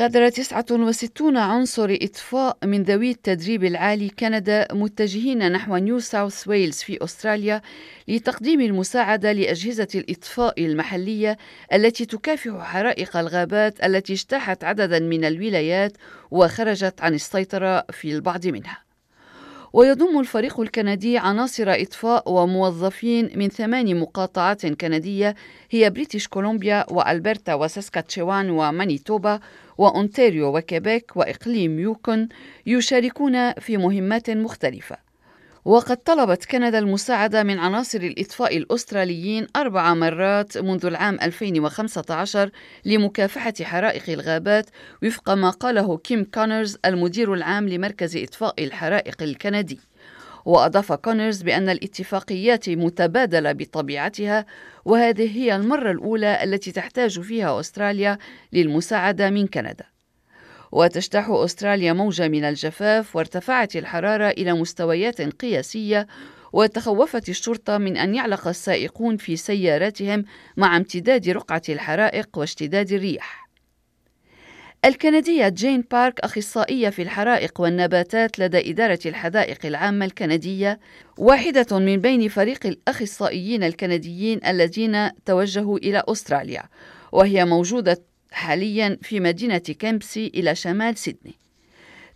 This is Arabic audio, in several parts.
غادر 69 عنصر إطفاء من ذوي التدريب العالي كندا متجهين نحو نيو ساوث ويلز في أستراليا لتقديم المساعدة لأجهزة الإطفاء المحلية التي تكافح حرائق الغابات التي اجتاحت عددا من الولايات وخرجت عن السيطرة في البعض منها. ويضم الفريق الكندي عناصر إطفاء وموظفين من ثمان مقاطعات كندية هي بريتش كولومبيا وألبرتا وساسكاتشوان ومانيتوبا وأونتاريو وكيبيك وإقليم يوكون يشاركون في مهمات مختلفة. وقد طلبت كندا المساعدة من عناصر الإطفاء الأستراليين أربع مرات منذ العام 2015 لمكافحة حرائق الغابات وفق ما قاله كيم كونرز المدير العام لمركز إطفاء الحرائق الكندي. وأضاف كونرز بأن الاتفاقيات متبادلة بطبيعتها وهذه هي المرة الأولى التي تحتاج فيها أستراليا للمساعدة من كندا. وتجتاح أستراليا موجة من الجفاف وارتفعت الحرارة إلى مستويات قياسية وتخوفت الشرطة من أن يعلق السائقون في سياراتهم مع امتداد رقعة الحرائق واشتداد الرياح. الكندية جين بارك أخصائية في الحرائق والنباتات لدى إدارة الحدائق العامة الكندية واحدة من بين فريق الأخصائيين الكنديين الذين توجهوا إلى أستراليا وهي موجودة حاليا في مدينة كامبسي إلى شمال سيدني.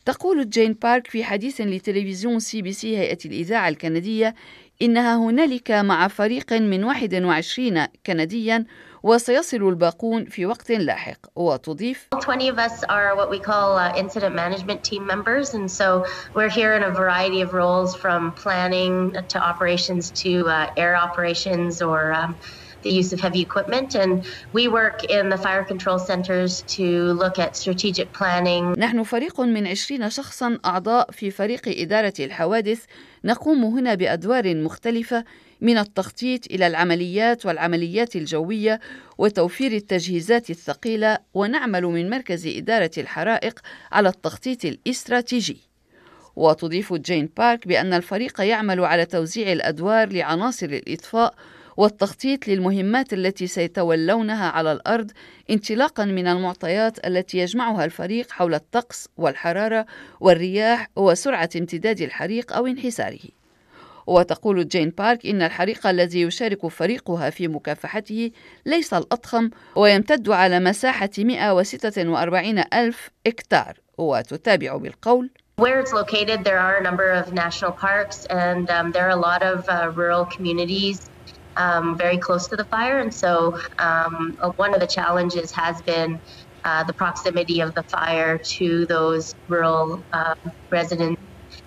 تقول جين بارك في حديث لتلفزيون سي بي سي هيئة الإذاعة الكندية إنها هنالك مع فريق من 21 كنديا وسيصل الباقون في وقت لاحق وتضيف 20 of us are what we call uh, incident management team members and so we're here in a variety of roles from planning to operations to uh, air operations or um, the use of heavy equipment and we work in the fire control centers to look at strategic planning. نحن فريق من 20 شخصا أعضاء في فريق إدارة الحوادث نقوم هنا بأدوار مختلفة من التخطيط إلى العمليات والعمليات الجوية وتوفير التجهيزات الثقيلة ونعمل من مركز إدارة الحرائق على التخطيط الاستراتيجي. وتضيف جين بارك بأن الفريق يعمل على توزيع الأدوار لعناصر الإطفاء والتخطيط للمهمات التي سيتولونها على الأرض انطلاقا من المعطيات التي يجمعها الفريق حول الطقس والحرارة والرياح وسرعة امتداد الحريق أو انحساره. وتقول جين بارك إن الحريق الذي يشارك فريقها في مكافحته ليس الأضخم ويمتد على مساحة 146 ألف إكتار وتتابع بالقول Where it's located, there are a number of national parks and um, there are a lot of uh, rural communities. Um, very close to the fire. And so um, uh, one of the challenges has been uh, the proximity of the fire to those rural uh, residents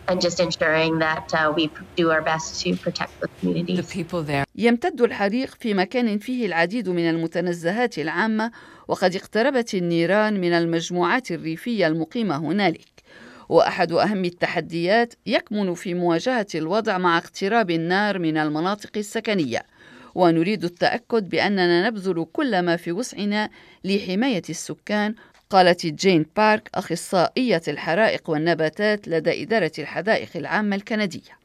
and just ensuring that uh, we do our best to protect the communities. The people there. يمتد الحريق في مكان فيه العديد من المتنزهات العامة وقد اقتربت النيران من المجموعات الريفية المقيمة هنالك. واحد اهم التحديات يكمن في مواجهه الوضع مع اقتراب النار من المناطق السكنيه ونريد التأكد بأننا نبذل كل ما في وسعنا لحماية السكان. قالت جين بارك أخصائية الحرائق والنباتات لدى إدارة الحدائق العامة الكندية.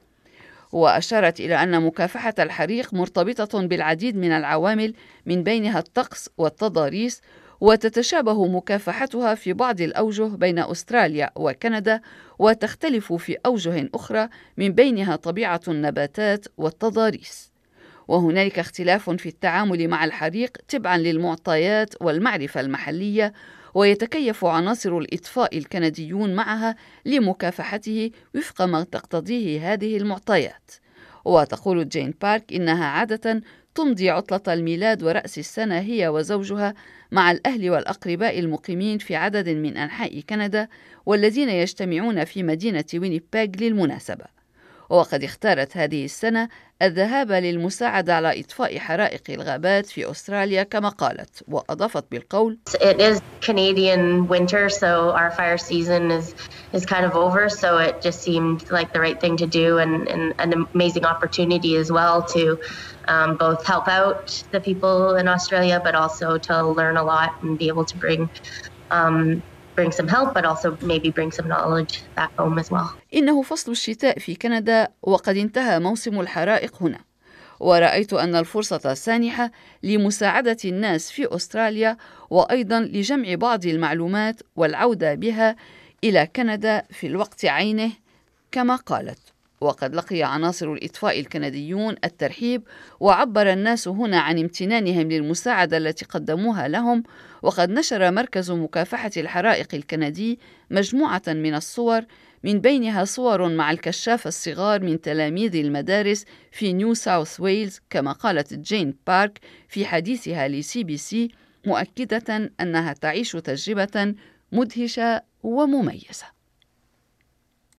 وأشارت إلى أن مكافحة الحريق مرتبطة بالعديد من العوامل من بينها الطقس والتضاريس وتتشابه مكافحتها في بعض الأوجه بين أستراليا وكندا وتختلف في أوجه أخرى من بينها طبيعة النباتات والتضاريس. وهنالك اختلاف في التعامل مع الحريق تبعا للمعطيات والمعرفة المحلية ويتكيف عناصر الإطفاء الكنديون معها لمكافحته وفق ما تقتضيه هذه المعطيات. وتقول جين بارك إنها عادة تمضي عطلة الميلاد ورأس السنة هي وزوجها مع الأهل والأقرباء المقيمين في عدد من أنحاء كندا والذين يجتمعون في مدينة وينيبيغ للمناسبة. وقد اختارت هذه السنة الذهاب للمساعدة على إطفاء حرائق الغابات في أستراليا كما قالت وأضافت بالقول It is Canadian winter so our fire season is is kind of over so it just seemed like the right thing to do and, and an amazing opportunity as well to um, both help out the people in Australia but also to learn a lot and be able to bring um, bring some help but also maybe bring some knowledge back home as well. إنه فصل الشتاء في كندا وقد انتهى موسم الحرائق هنا. ورأيت أن الفرصة سانحة لمساعدة الناس في أستراليا وأيضا لجمع بعض المعلومات والعودة بها إلى كندا في الوقت عينه كما قالت وقد لقي عناصر الإطفاء الكنديون الترحيب وعبر الناس هنا عن امتنانهم للمساعدة التي قدموها لهم وقد نشر مركز مكافحة الحرائق الكندي مجموعة من الصور من بينها صور مع الكشاف الصغار من تلاميذ المدارس في نيو ساوث ويلز كما قالت جين بارك في حديثها لسي بي سي مؤكدة أنها تعيش تجربة مدهشة ومميزة.